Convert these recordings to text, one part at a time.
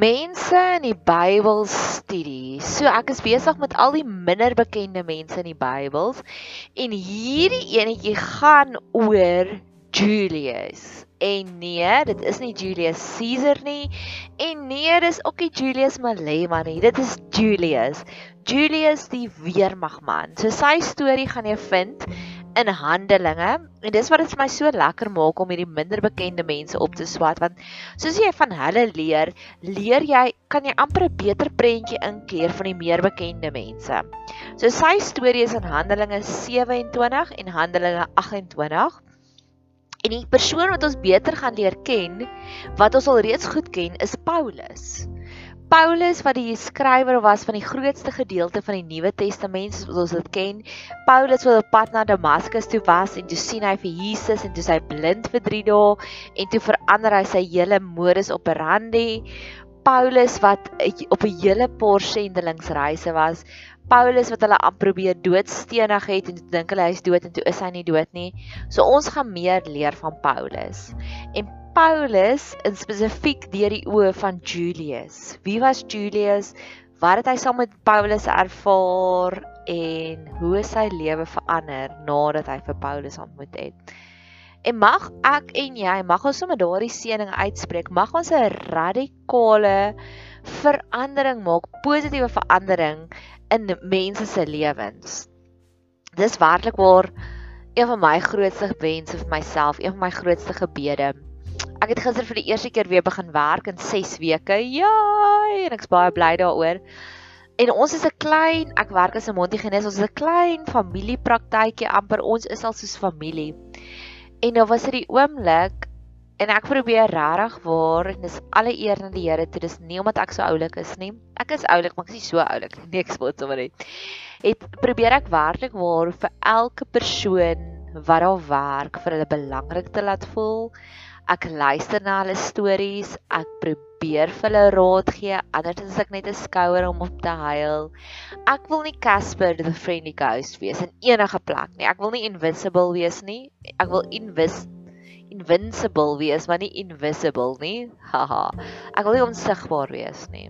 mense in die Bybelstudie. So ek is besig met al die minder bekende mense in die Bybels en hierdie enetjie gaan oor Julius. En nee, dit is nie Julius Caesar nie en nee, dis ook nie Julius Malema nie. Dit is Julius. Julius die weermagman. So sy storie gaan jy vind in Handelinge en dis wat dit vir my so lekker maak om hierdie minder bekende mense op te swat want soos jy van hulle leer, leer jy kan jy amper 'n beter prentjie inkleer van die meer bekende mense. So sy storie is in Handelinge 27 en Handelinge 28. En die persoon wat ons beter gaan leer ken, wat ons al reeds goed ken, is Paulus. Paulus wat die skrywer was van die grootste gedeelte van die Nuwe Testament soos ons dit ken. Paulus wat op pad na Damaskus toe was en toe sien hy vir Jesus en toe hy blind vir 3 dae en toe verander hy sy hele modus operandi. Paulus wat op 'n hele paar sendelingsreise was. Paulus wat hulle aan probeer doodstenig het en dink hulle hy's dood en toe is hy nie dood nie. So ons gaan meer leer van Paulus. En Paulus in spesifiek deur die oë van Julius. Wie was Julius? Wat het hy saam met Paulus ervaar en hoe is sy lewe verander nadat hy vir Paulus ontmoet het? En mag ek en jy mag ons sommer daardie seëning uitspreek. Mag ons 'n radikale verandering maak, positiewe verandering in mense se lewens. Dis werklik waar een van my grootste wense vir myself, een van my grootste gebede ek het gister vir die eerste keer weer begin werk in 6 weke. Ja, en ek's baie bly daaroor. En ons is 'n klein, ek werk as 'n mondhygiënis, ons is 'n klein familiepraktykie amper. Ons is al soos familie. En nou was dit die oomblik en ek probeer regtig waar en dis alle eer aan die Here. Dit is nie omdat ek so oulik is nie. Ek is oulik, maar ek is nie so oulik nie. Nee, ek spot sommer net. Het probeer ek werklik waar vir elke persoon wat daar werk vir hulle belangrik te laat voel Ek luister na hulle stories, ek probeer vir hulle raad gee, andersins ek net 'n skouer om op te huil. Ek wil nie Casper the friendly ghost wees in enige plek nie. Ek wil nie invincible wees nie. Ek wil invis invincible wees, maar nie invisible nie. Haha. Ek wil nie onsigbaar wees nie.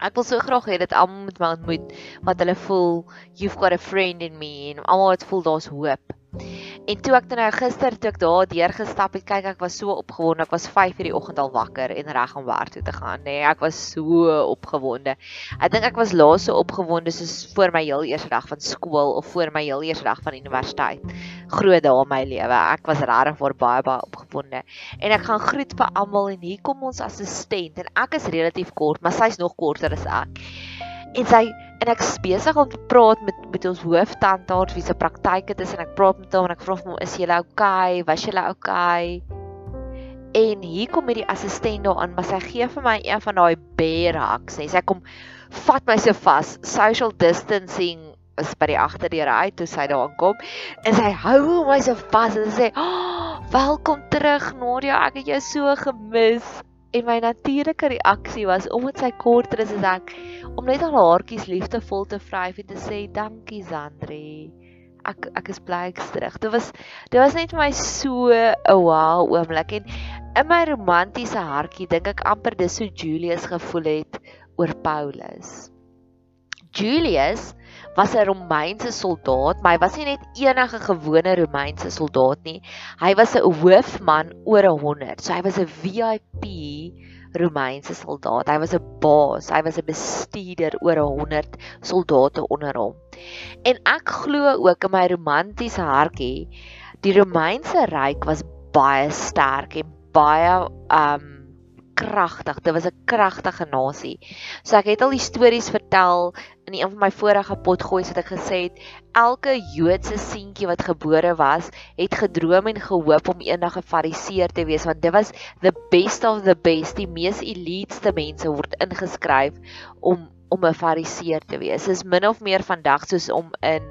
Ek wil so graag hê dit almal moet my ontmoet wat hulle voel you've got a friend in me en almal wat voel daar's hoop. En toe ek dan nou gister toe ek daar deur gestap het, kyk ek was so opgewonde. Ek was 5:00 die oggend al wakker en reg om werk toe te gaan, nê. Nee, ek was so opgewonde. Ek dink ek was laas so opgewonde soos voor my heel eerste dag van skool of voor my heel eerste dag van universiteit. Groot dae in my lewe. Ek was regtig voor baie baie opgewonde. En ek gaan groet vir almal en hier kom ons assistent en ek is relatief kort, maar sy's nog korter as ek. En sy en ek besig om te praat met met ons hooftandarts wie se praktyk dit is en ek praat met hom en ek vra hom is jy okay? Was jy okay? En hier kom hierdie assistent daar aan, maar sy gee vir my een van daai bear hugs. Sy sê kom vat my so vas. Social distancing is by die agterdeur uit toe sy daar aankom en sy hou my so vas en sê, oh, "Welkom terug, Nadia. Ek het jou so gemis." En my natuurlike reaksie was omdat sy korter is as ek om net haar haartjies liefdevol te vryf en te sê dankie Sandri. Ek ek is bly ek's terug. Dit was dit was net vir my so 'n wow oomblik en in my romantiese hartjie dink ek amper dis so Julius gevoel het oor Paulus. Julius was 'n Romeinse soldaat, maar hy was nie net enige gewone Romeinse soldaat nie. Hy was 'n hoofman oor 100. So hy was 'n VIP Romeinse soldaat. Hy was 'n baas, hy was 'n bestuurder oor 100 soldate onder hom. En ek glo ook in my romantiese hartjie, die Romeinse ryk was baie sterk en baie um kragtig. Dit was 'n kragtige nasie. So ek het al die stories vertel in een van my vorige potgoeie wat ek gesê het, elke Joodse seentjie wat gebore was, het gedroom en gehoop om eendag 'n fariseer te wees want dit was the best of the best. Die mees eliteste mense word ingeskryf om om 'n fariseer te wees. Dit is min of meer vandag soos om in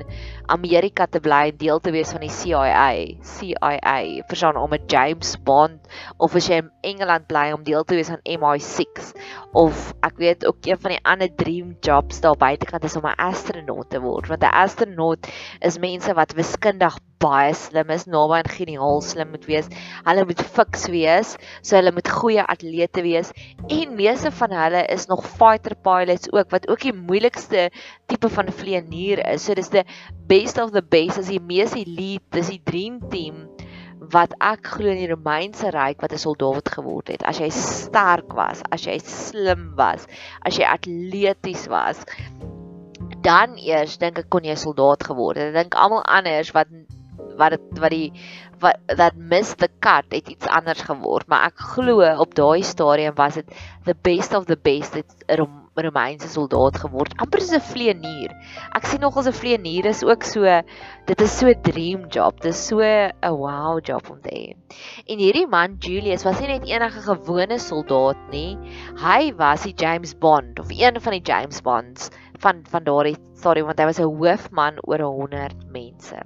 Amerika te bly en deel te wees van die CIA, CIA, verstaan om 'n James Bond of as jy in Engeland bly om deel te wees van MI6 of ek weet ook een van die ander dream jobs daar buitekant is om 'n astronaut te word want 'n astronaut is mense wat wiskundig baie slim is, naby en geniaal slim moet wees. Hulle moet fiks wees, so hulle moet goeie atlete wees en meeste van hulle is nog fighter pilots ook wat ook die moeilikste tipe van vlieënier is. So dis die best of the best as die mees elite, dis die dream team wat ek glo in die Romeinse ryk wat 'n soldaat geword het. As jy sterk was, as jy slim was, as jy atleties was, dan eers dink ek kon jy 'n soldaat geword het. Ek dink almal anders wat wat dit wat die wat dat miss the cut het iets anders geword, maar ek glo op daai stadium was dit the best of the best. Dit Romeinse soldaat geword, amper soos 'n vlieënier. Ek sien nog as 'n vlieënier is ook so dit is so 'n dream job. Dit is so 'n wow job om te hê. En hierdie man Julius was nie net enige gewone soldaat nie. Hy was die James Bond of een van die James Bonds van van daardie sorry want hy was 'n hoofman oor 100 mense.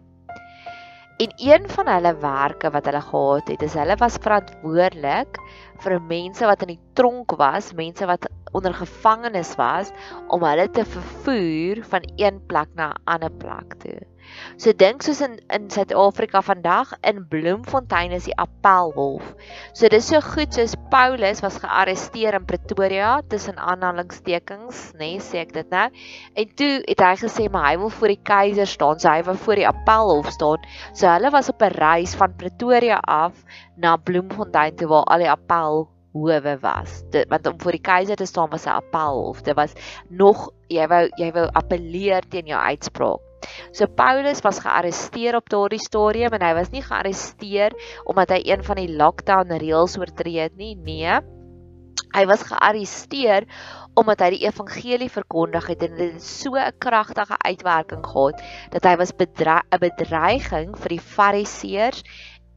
En een van hulle werke wat hulle gehad het, is hulle was verantwoordelik vir mense wat in die tronk was, mense wat onder gevangenes was om hulle te vervoer van een plek na 'n ander plek toe. So dink soos in in Suid-Afrika vandag in Bloemfontein is die Appelhof. So dis so goed soos Paulus was gearresteer in Pretoria tussen aanhalingstekens, nê, nee, sê ek dit nou. En toe het hy gesê maar hy wil voor die keiser staan, so hy wou voor die Appelhof staan. So hulle was op 'n reis van Pretoria af na Bloemfontein toe waar al die appel howe was. Dit want om voor die keiser te staan was 'n appelhof. Dit was nog jy wou jy wou appeleer teen jou uitspraak. So Paulus was gearresteer op daardie stadium en hy was nie gearresteer omdat hy een van die lockdown reëls oortree het nie. Nee. Hy was gearresteer omdat hy die evangelie verkondig het en dit so 'n kragtige uitwerking gehad dat hy was 'n bedreiging vir die fariseërs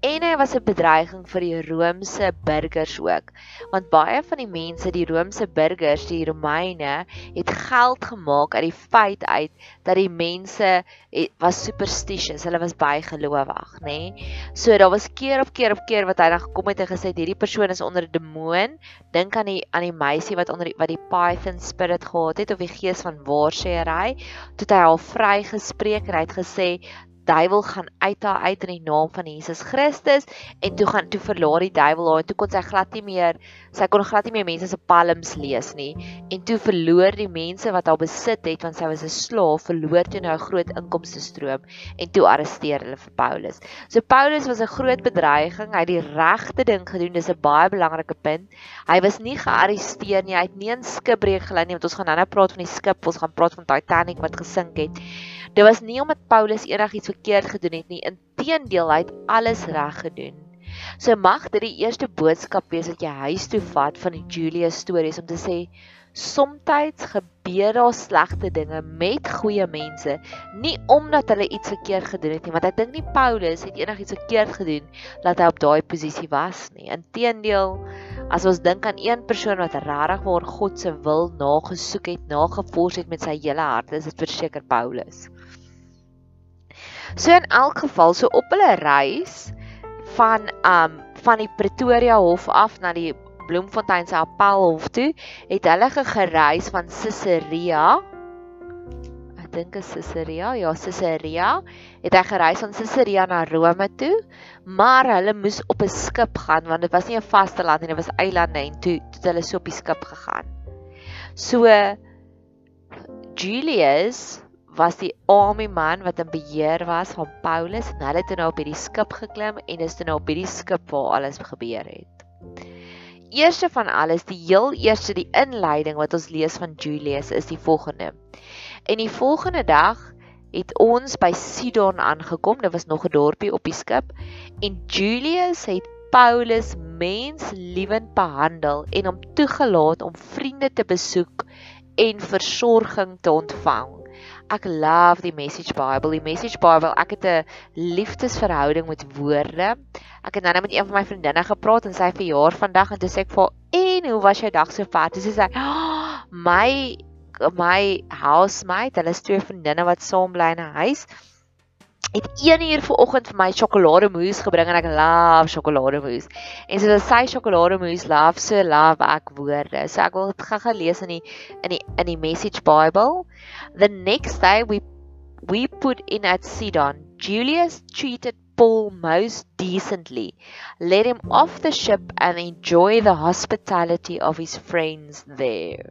en hy was 'n bedreiging vir die Romeinse burgers ook. Want baie van die mense, die Romeinse burgers, die Romeine, het geld gemaak uit die feit uit dat die mense het, was superstitious, hulle was baie gelowig, nê? Nee? So daar was keer op keer op keer wat hy dan gekom het en gesê hierdie persoon is onder 'n demoon. Dink aan die aan die meisie wat onder die, wat die python spirit gehad het of die gees van waarsêery, toe hy haar vrygespreek en hy het gesê duiwel gaan uit haar uit in die naam van Jesus Christus en toe gaan toe verlaat die duiwel haar en toe kon sy glad nie meer sy kon glad nie meer mense se palms lees nie en toe verloor die mense wat haar besit het want sy was 'n slaaf verloor toe nou 'n groot inkomste stroom en toe arresteer hulle vir Paulus. So Paulus was 'n groot bedreiging, hy het die regte ding gedoen, dis 'n baie belangrike punt. Hy was nie gearresteer nie, hy het nie 'n skipbreek gelei nie want ons gaan nou-nou praat van die skip, ons gaan praat van Titanic wat gesink het. Dit was nie omdat Paulus enigiets verkeerd gedoen het nie. Inteendeel, hy het alles reg gedoen. So mag dit die eerste boodskap wees wat jy huis toe vat van die Julia stories om te sê Somstyds gebeur daar slegte dinge met goeie mense, nie omdat hulle iets verkeerd gedoen het nie, want ek dink nie Paulus het enigiets verkeerd gedoen dat hy op daai posisie was nie. Inteendeel, as ons dink aan een persoon wat regtig waar God se wil nagesoek het, nagevors het met sy hele hart, is dit verseker Paulus. So in elk geval, so op hulle reis van um van die Pretoria hof af na die Bloemfontein se Appelhof toe, het hulle gereis van Caesarea. Dink is Caesarea, ja, Caesarea. Het hy gereis van Caesarea na Rome toe, maar hulle moes op 'n skip gaan want dit was nie 'n vaste land nie, dit was eilande en toe het hulle so op die skip gegaan. So Julius was die army man wat in beheer was van Paulus en hulle het nou op hierdie skip geklim en is toe nou op hierdie skip waar alles gebeur het. Eerste van alles, die heel eerste die inleiding wat ons lees van Julius is die volgende. En die volgende dag het ons by Sidon aangekom. Dit was nog 'n dorpie op die skip en Julius het Paulus menslewend behandel en hom toegelaat om vriende te besoek en versorging te ontvang. Ek love die Message Bible. Die Message Bible, ek het 'n liefdesverhouding met woorde. Ek het nou net met een van my vriendinne gepraat en sy verjaar vandag en toe sê ek vir en hoe was jou dag so ver? Toe sê sy, oh, "My my housemate, hulle is twee vriendinne wat saam bly in 'n huis." het 1 uur vanoggend vir my sjokolademousse gebring en ek love sjokolademousse. En so sy sjokolademousse love so love ek woorde. So ek wil dit gou-gou lees in die in die in die Message Bible. The next day we we put in at Sidon. Julius treated Paul most decently, let him off the ship and enjoy the hospitality of his friends there.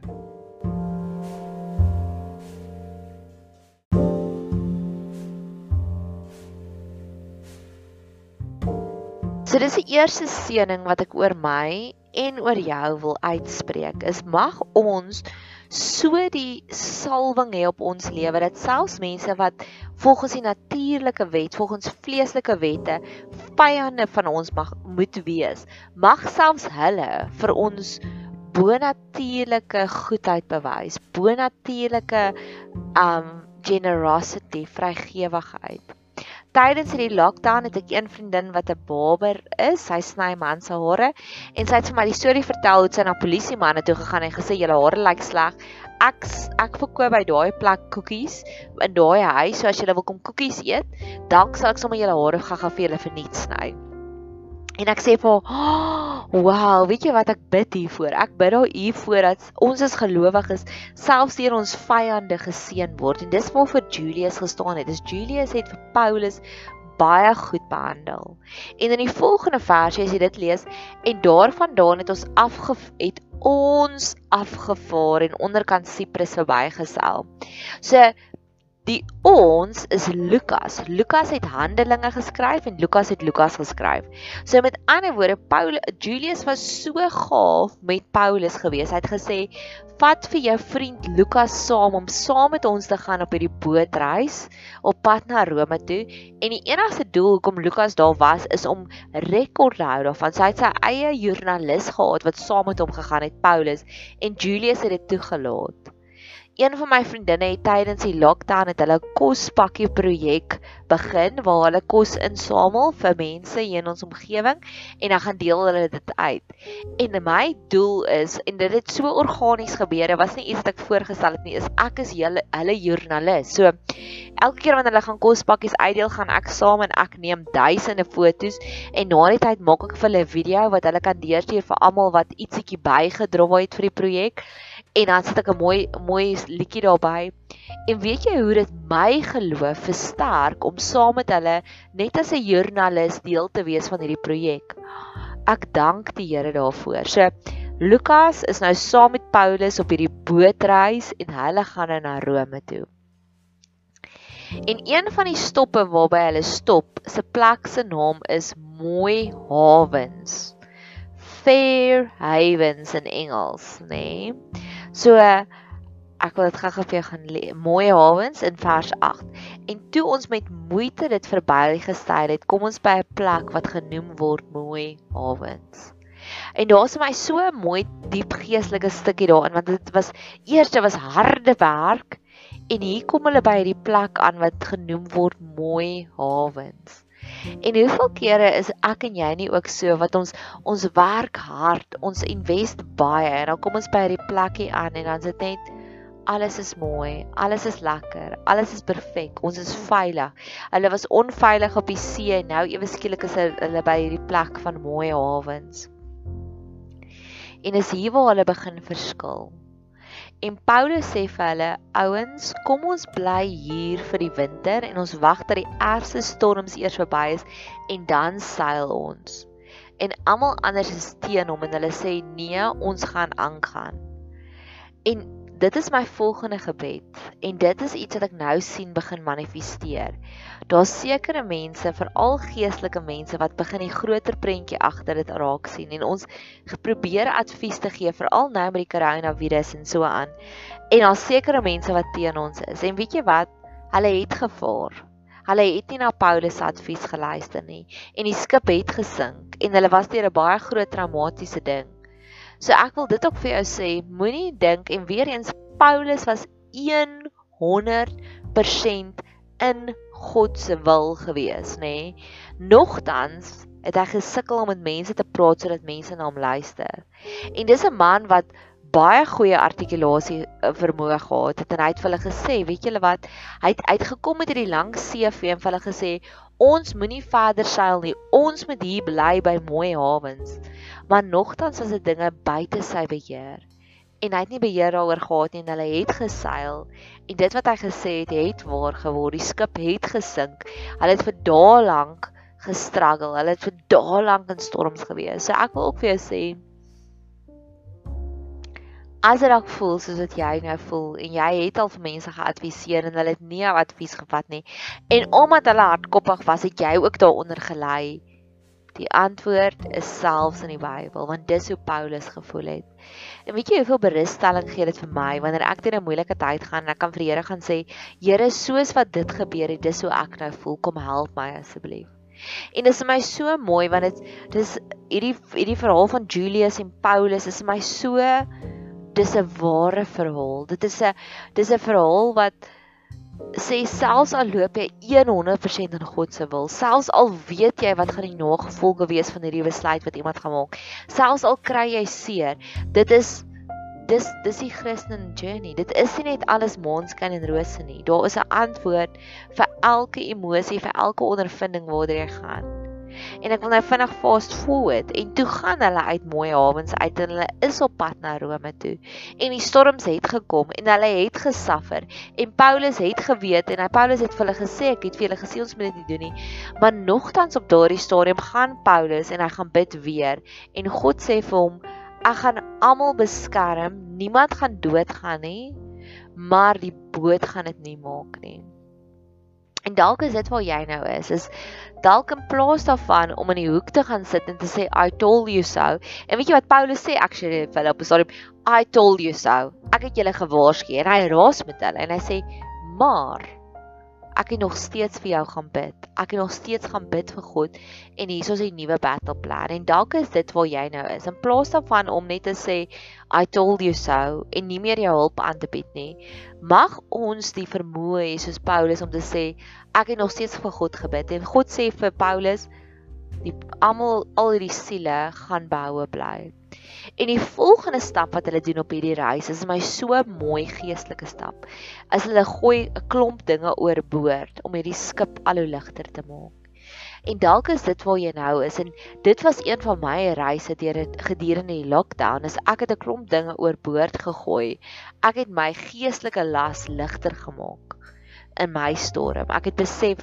So dis die eerste seëning wat ek oor my en oor jou wil uitspreek. Is mag ons so die salwing hê op ons lewe dat selfs mense wat volgens die natuurlike wet, volgens vleeslike wette vyande van ons mag moet wees, mag selfs hulle vir ons bonatuurlike goedheid bewys, bonatuurlike um generosity, vrygewigheid tydens hierdie lockdown het ek een vriendin wat 'n barber is. Sy sny man se hare en sy het vir my die storie vertel hoe sy na polisie manne toe gegaan en gesê julle hare lyk sleg. Ek ek verkoop by daai plek koekies in daai huis. So as jy wil kom koekies eet, dan sal ek sommer julle hare gaga vir julle verniet sny. En ek sê vir hom, oh, "Wow, weet jy wat ek bid hiervoor? Ek bid daar hiervoor dat ons as gelowiges selfs deur ons vyande geseën word." En dis waar vir Julius gestaan het. Dis Julius het vir Paulus baie goed behandel. En in die volgende versie as jy dit lees, en daarvandaan het ons afge het ons afgevaar en onderkant Siprus verbygesel. So Die ons is Lukas. Lukas het Handelinge geskryf en Lukas het Lukas geskryf. So met ander woorde, Paul Julius was so gaaf met Paulus gewees. Hy het gesê, "Vat vir jou vriend Lukas saam om saam met ons te gaan op hierdie bootreis op pad na Rome toe." En die enigste doel hoekom Lukas daar was, is om rekord te hou daarvan. So hy het sy eie joernalis gehad wat saam met hom gegaan het, Paulus, en Julius het dit toegelaat. Een van my vriendinne het tydens die lockdown het hulle kospakkie projek begin waar hulle kos insamel vir mense hier in ons omgewing en dan gaan deel hulle dit uit. En my doel is en dit het so organies gebeur, dit was nie iets wat ek voorgestel het nie, is ek is hulle hulle joernalis. So elke keer wanneer hulle gaan kospakkies uitdeel, gaan ek saam en ek neem duisende fotos en na die tyd maak ek vir hulle 'n video wat hulle kan deurstuur vir almal wat ietsiekie bygedra het vir die projek en dan sit ek 'n mooi mooi liedjie daarby. En weet jy hoe dit my geloof versterk om saam met hulle net as 'n joernalis deel te wees van hierdie projek. Ek dank die Here daarvoor. So Lukas is nou saam met Paulus op hierdie bootreis en hulle gaan nou na Rome toe. En een van die stoppe waarby hulle stop, se plek se naam is Mooi Havens. Fair Havens in Engels, nê? Nee? So ek wil dit gou-gou vir jou gaan lees. Mooi hawens in vers 8. En toe ons met moeite dit verby gestyl het, kom ons by 'n plek wat genoem word Mooi Hawens. En daar's vir my so 'n mooi diep geestelike stukkie daarin want dit was eers dit was harde werk en hier kom hulle by hierdie plek aan wat genoem word Mooi Hawens. En hoeveel kere is ek en jy nie ook so wat ons ons werk hard, ons invest baie en dan kom ons by hierdie plekkie aan en dan is dit net alles is mooi, alles is lekker, alles is perfek, ons is veilig. Hulle was onveilig op die see en nou ewe skielik is hulle by hierdie plek van mooi hawens. En is hier waar hulle begin verskil. En Paulus sê vir hulle: "Ouens, kom ons bly hier vir die winter en ons wag dat die ergste storms eers verby is en dan seil ons." En almal anders is teen hom en hulle sê: "Nee, ons gaan aangaan." En dit is my volgende gebed en dit is iets wat ek nou sien begin manifesteer. Daar's sekere mense, veral geestelike mense wat begin die groter prentjie agter dit raak sien en ons geprobeer advies te gee veral nou met die koronavirus en so aan. En daar's sekere mense wat teen ons is. En weet jy wat? Hulle het gevaar. Hulle het nie na Paulus se advies geluister nie en die skip het gesink en hulle was deur 'n baie groot traumatiese ding. So ek wil dit ook vir jou sê, moenie dink en weer eens Paulus was 100% in God se wil gewees, nê? Nee? Nogtans het hy gesukkel om met mense te praat sodat mense na hom luister. En dis 'n man wat baie goeie artikulasie eh, vermoë gehad het en hy het vir hulle gesê, weet julle wat, hy het uitgekom met hierdie lang CV en vir hulle gesê, ons moenie verder seil nie, ons moet hier bly by mooi hawens. Maar nogtans was dit dinge buite sy beheer. en hy het nie beheer daaroor gehad nie en hulle het geseil. En dit wat hy gesê het het waar geword. Die skip het gesink. Hulle het vir dae lank gestruggle. Hulle het vir dae lank in storms gewees. So ek wil ook vir jou sê as dit dalk voel soos wat jy nou voel en jy het al vir mense geadviseer en hulle het nie jou advies gevat nie en omdat hulle hardkoppig was het jy ook daaronder gelei. Die antwoord is selfs in die Bybel want dis hoe Paulus gevoel het. En weet jy hoeveel berusstelling gee dit vir my wanneer ek deur 'n moeilike tyd gaan en ek kan vir die Here gaan sê Here soos wat dit gebeur het dis hoe ek nou voel. Kom help my asseblief. En dit is my so mooi want dit dis hierdie hierdie verhaal van Julius en Paulus is my so dis 'n ware verhaal. Dit is 'n dis 'n verhaal wat sê selfs al loop jy 100% in God se wil, selfs al weet jy wat gaan die nagevolge wees van hierdie besluit wat iemand gaan maak, selfs al kry jy seer, dit is dis dis die Christen journey. Dit is nie net alles maanskyn en rose nie. Daar is 'n antwoord vir elke emosie, vir elke ondervinding waartoe jy gaan. En ek wil nou vinnig fast forward en toe gaan hulle uit mooi hawens uit en hulle is op pad na Rome toe. En die storms het gekom en hulle het gesuffer en Paulus het geweet en hy Paulus het vir hulle gesê ek het vir julle gesê ons moet dit nie doen nie. Maar nogtans op daardie stadium gaan Paulus en hy gaan bid weer en God sê vir hom ek gaan almal beskerm. Niemand gaan doodgaan nie, maar die boot gaan dit nie maak nie. En dalk is dit waar jy nou is, is dalk in plaas daarvan om in die hoek te gaan sit en te sê I told you so. En weet jy wat Paulus sê actually vir hulle op die stadium I told you so. Ek het julle gewaarsku en hy raas met hulle en hy sê maar ek het nog steeds vir jou gaan bid. Ek het nog steeds gaan bid vir God en hier is 'n nuwe battle plan. En dalk is dit waar jy nou is. In plaas daarvan om net te sê I told you so en nie meer jou hulp aan te bied nie, mag ons die vermoë hê soos Paulus om te sê ek het nog steeds vir God gebid en God sê vir Paulus die almal al hierdie siele gaan behoue bly. En die volgende stap wat hulle doen op hierdie reis is my so mooi geestelike stap. As hulle gooi 'n klomp dinge oorboord om hierdie skip al hoe ligter te maak. En dalk is dit waar jy nou is en dit was een van my reise deur gedurende die lockdown. As ek het 'n klomp dinge oorboord gegooi. Ek het my geestelike las ligter gemaak in my storm. Ek het besef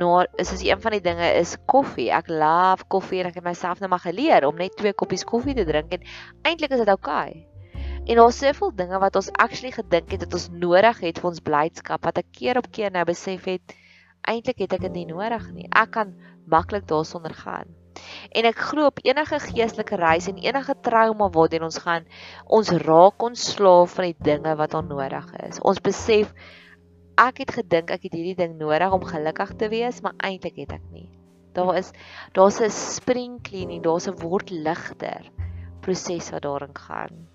nou is as een van die dinge is koffie. Ek love koffie en ek het myself nou maar geleer om net twee koppies koffie te drink en eintlik is dit oukei. Okay. En daar's soveel dinge wat ons actually gedink het dat ons nodig het vir ons blydskap wat ek keer op keer nou besef het eintlik het ek dit nie nodig nie. Ek kan maklik daarsonder gaan. En ek glo op enige geestelike reis en enige trauma waartoe ons gaan, ons raak ons slaaf van die dinge wat onnodig is. Ons besef ek het gedink ek het hierdie ding nodig om gelukkig te wees, maar eintlik het ek nie. Daar is daar's 'n spring cleaning, daar's 'n word ligter proses wat daarin gaan.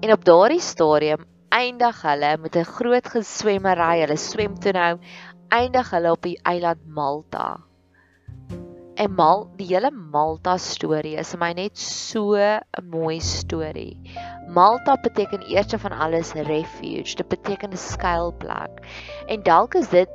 En op daardie stadium eindig hulle met 'n groot geswemmery. Hulle swem toe nou eindig hulle op die eiland Malta. En mal die hele Malta storie is vir my net so 'n mooi storie. Malta beteken eerste van alles refuge. Dit beteken 'n skuilplek. En dalk is dit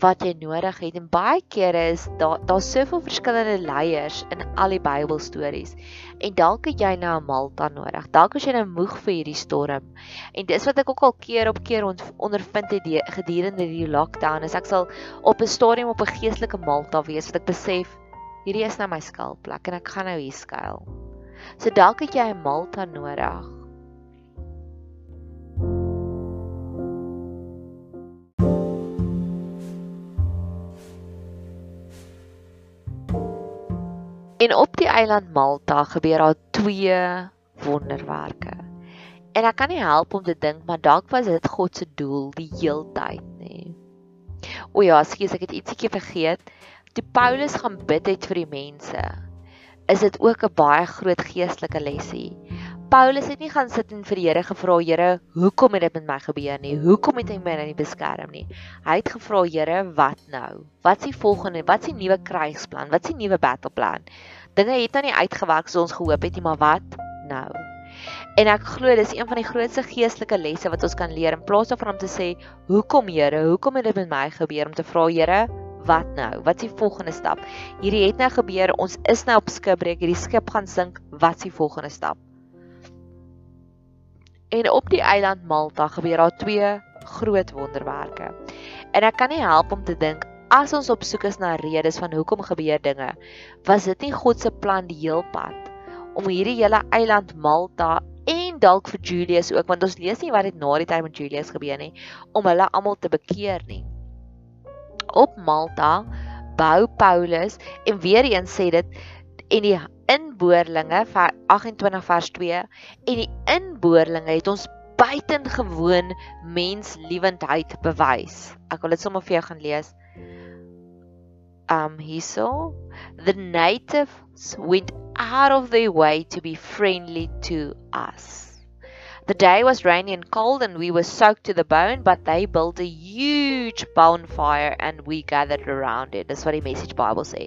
wat jy nodig het en baie kere is daar daar's soveel verskillende leiers in al die Bybelstories. En dalk het jy nou 'n Malta nodig. Dalk is jy nou moeg vir hierdie storm. En dis wat ek ook al keer op keer ondervind het gedurende die lockdown. Is ek sal op 'n stadium op 'n geestelike Malta wees wat ek besef hierdie is nou my skuilplek en ek gaan nou hier skuil. So dalk het jy 'n Malta nodig. En op die eiland Malta gebeur daar twee wonderwerke. En ek kan nie help om te dink maar dalk was dit God se doel die heeltyd nê. O ja, skus ek het ietsiekie vergeet. Toe Paulus gaan bid het vir die mense, is dit ook 'n baie groot geestelike lesie. Paulus het nie gaan sit en vir die Here gevra, Here, hoekom het dit met my gebeur nie? Hoekom het hy my nou nie beskerm nie? Hy het gevra, Here, wat nou? Wat is die volgende? Wat is die nuwe krygsplan? Wat is die nuwe battle plan? Dinge het nou nie uitgewerk soos ons gehoop het nie, maar wat nou? En ek glo dis een van die grootste geestelike lesse wat ons kan leer in plaas daarvan om te sê, "Hoekom, Here? Hoekom het dit met my gebeur?" om te vra, Here, wat nou? Wat is die volgende stap? Hierdie het nou gebeur. Ons is nou op skipbreek. Hierdie skip gaan sink. Wat is die volgende stap? En op die eiland Malta gebeur daar twee groot wonderwerke. En ek kan nie help om te dink as ons op soek is na redes van hoekom gebeur dinge, was dit nie God se plan die heel pad om hierdie hele eiland Malta en dalk vir Julius ook want ons lees nie wat het na die tyd met Julius gebeur nie om hulle almal te bekeer nie. Op Malta bou Paulus en weer eens sê dit en die inboorlinge vir 28 vers 2 en die inboorlinge het ons buitengewoon menslewendheid bewys. Ek wil dit sommer vir jou gaan lees. Um hierso the natives went out of their way to be friendly to us. The day was rainy and cold, and we were soaked to the bone, but they built a huge bonfire and we gathered around it. Dis wat die Message Bible sê.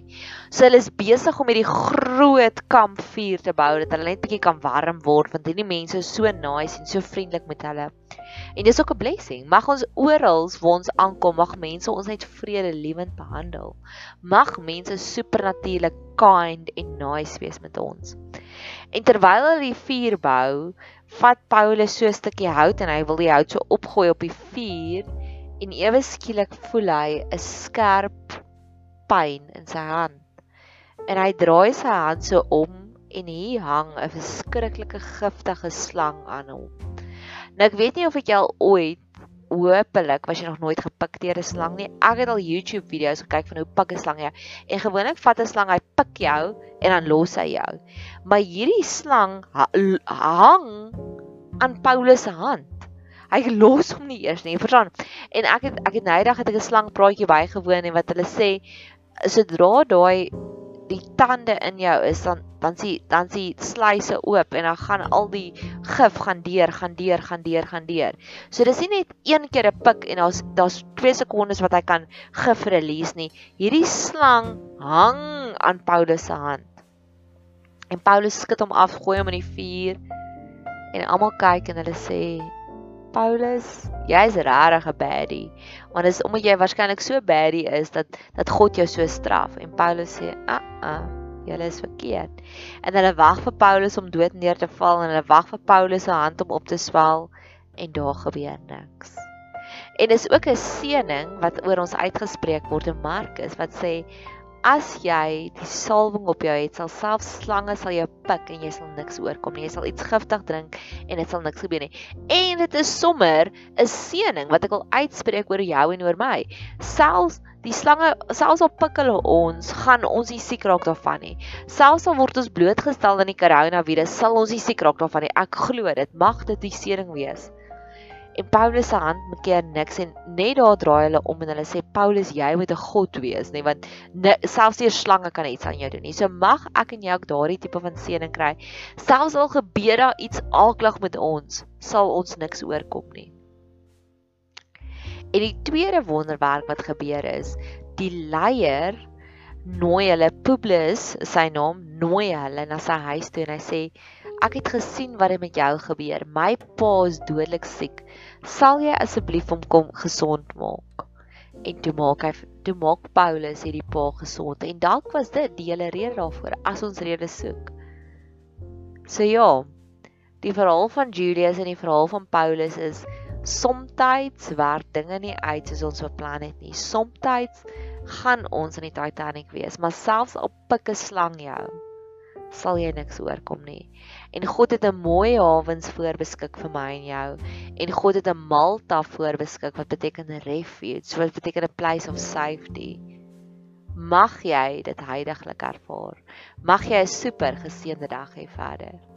So hulle is besig om hierdie groot kampvuur te bou dat hulle net bietjie kan warm word want hierdie mense is so nice en so vriendelik met hulle. En dis ook 'n blessing. Mag ons oral waar ons aankom, mag mense ons net vredelewend behandel. Mag mense supernatuurlik kind en nice wees met ons. En terwyl hulle die vuur bou, vat Paulus so 'n stukkie hout en hy wil die hout so opgooi op die vuur en ewe skielik voel hy 'n skerp pyn in sy hand. En hy draai sy hand so om en hier hang 'n verskriklike giftige slang aan hom. Nou ek weet nie of ek jou ooit Hoopelik was jy nog nooit gepik deur 'n slang nie. Ek het al YouTube video's gekyk van hoe pik 'n slang jou. En gewoonlik vat 'n slang hy pik jou en dan los hy jou. Maar hierdie slang hang aan Paulus se hand. Hy los hom nie eers nie, verstaan? En ek het ek het nou eendag het ek 'n slang praatjie bygewoon en wat hulle sê sodra daai die tande in jou is dan dan sien dan sien sluise oop en dan gaan al die gif gaan deur gaan deur gaan deur gaan deur. So dis nie net een keer 'n pik en daar's daar's 2 sekondes wat hy kan gif release nie. Hierdie slang hang aan Paulus se hand. En Paulus skud hom af, gooi hom in die vuur en almal kyk en hulle sê Paulus, jy's regtig 'n baddie. Want dit is omdat jy waarskynlik so baddie is dat dat God jou so straf. En Paulus sê, "Ah, ah, jy is verkeerd." En hulle wag vir Paulus om dood neer te val en hulle wag vir Paulus se hand om op te swel en daar gebeur niks. En dis ook 'n seëning wat oor ons uitgespreek word in Markus wat sê as jy die salwing op jou het, sal selfs slange sal jou pik en jy sal niks oorkom nie. Jy sal iets giftig drink en dit sal niks gebeur nie. En dit is sommer 'n seëning wat ek wil uitspreek oor jou en oor my. Selfs die slange, selfs al pik hulle ons, gaan ons nie siek raak daarvan nie. Selfs al word ons blootgestel aan die koronavirus, sal ons nie siek raak daarvan nie. Ek glo dit mag dit die seëning wees. En Paulus se hand maak keer niks en net daar draai hulle om en hulle sê Paulus jy moet 'n god wees nê want ne, selfs die slange kan iets aan jou doen nie. So mag ek en jy ook daardie tipe van seëning kry. Selfs al gebeur daar iets alklag met ons, sal ons niks oorkom nie. En die tweede wonderwerk wat gebeur is, die leier nooi hulle Publius, sy naam, nooi hulle na sy huis toe en hy sê Ek het gesien wat het met jou gebeur. My pa is dodelik siek. Sal jy asseblief hom kom gesond maak? En toe maak hy toe maak Paulus hierdie pa gesond en dalk was dit die hele rede daarvoor as ons rede soek. So ja, die verhaal van Julius en die verhaal van Paulus is somtyds werk dinge nie uit soos ons beplan het nie. Somtyds gaan ons in die Titanic wees, maar selfs op pikke slang jou sal jy niks oorkom nie. En God het 'n mooi hawens voorbeskik vir my en jou. En God het 'n Malta voorbeskik wat beteken refuge, wat beteken 'n place of safety. Mag jy dit heiliglik ervaar. Mag jy 'n super geseënde dag hê verder.